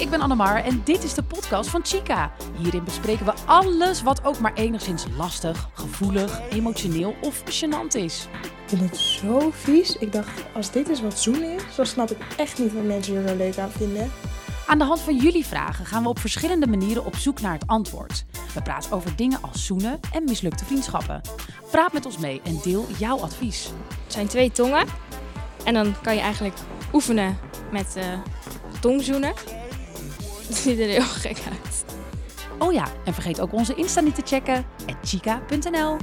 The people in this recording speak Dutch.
ik ben Annemar en dit is de podcast van Chica. Hierin bespreken we alles wat ook maar enigszins lastig, gevoelig, emotioneel of gênant is. Ik vind het zo vies. Ik dacht, als dit is wat zoenen is, dan snap ik echt niet wat mensen er zo leuk aan vinden. Aan de hand van jullie vragen gaan we op verschillende manieren op zoek naar het antwoord. We praten over dingen als zoenen en mislukte vriendschappen. Praat met ons mee en deel jouw advies. Het zijn twee tongen. En dan kan je eigenlijk oefenen met eh tongzoenen. Dat ziet er heel gek uit. Oh ja, en vergeet ook onze Insta niet te checken, chica.nl.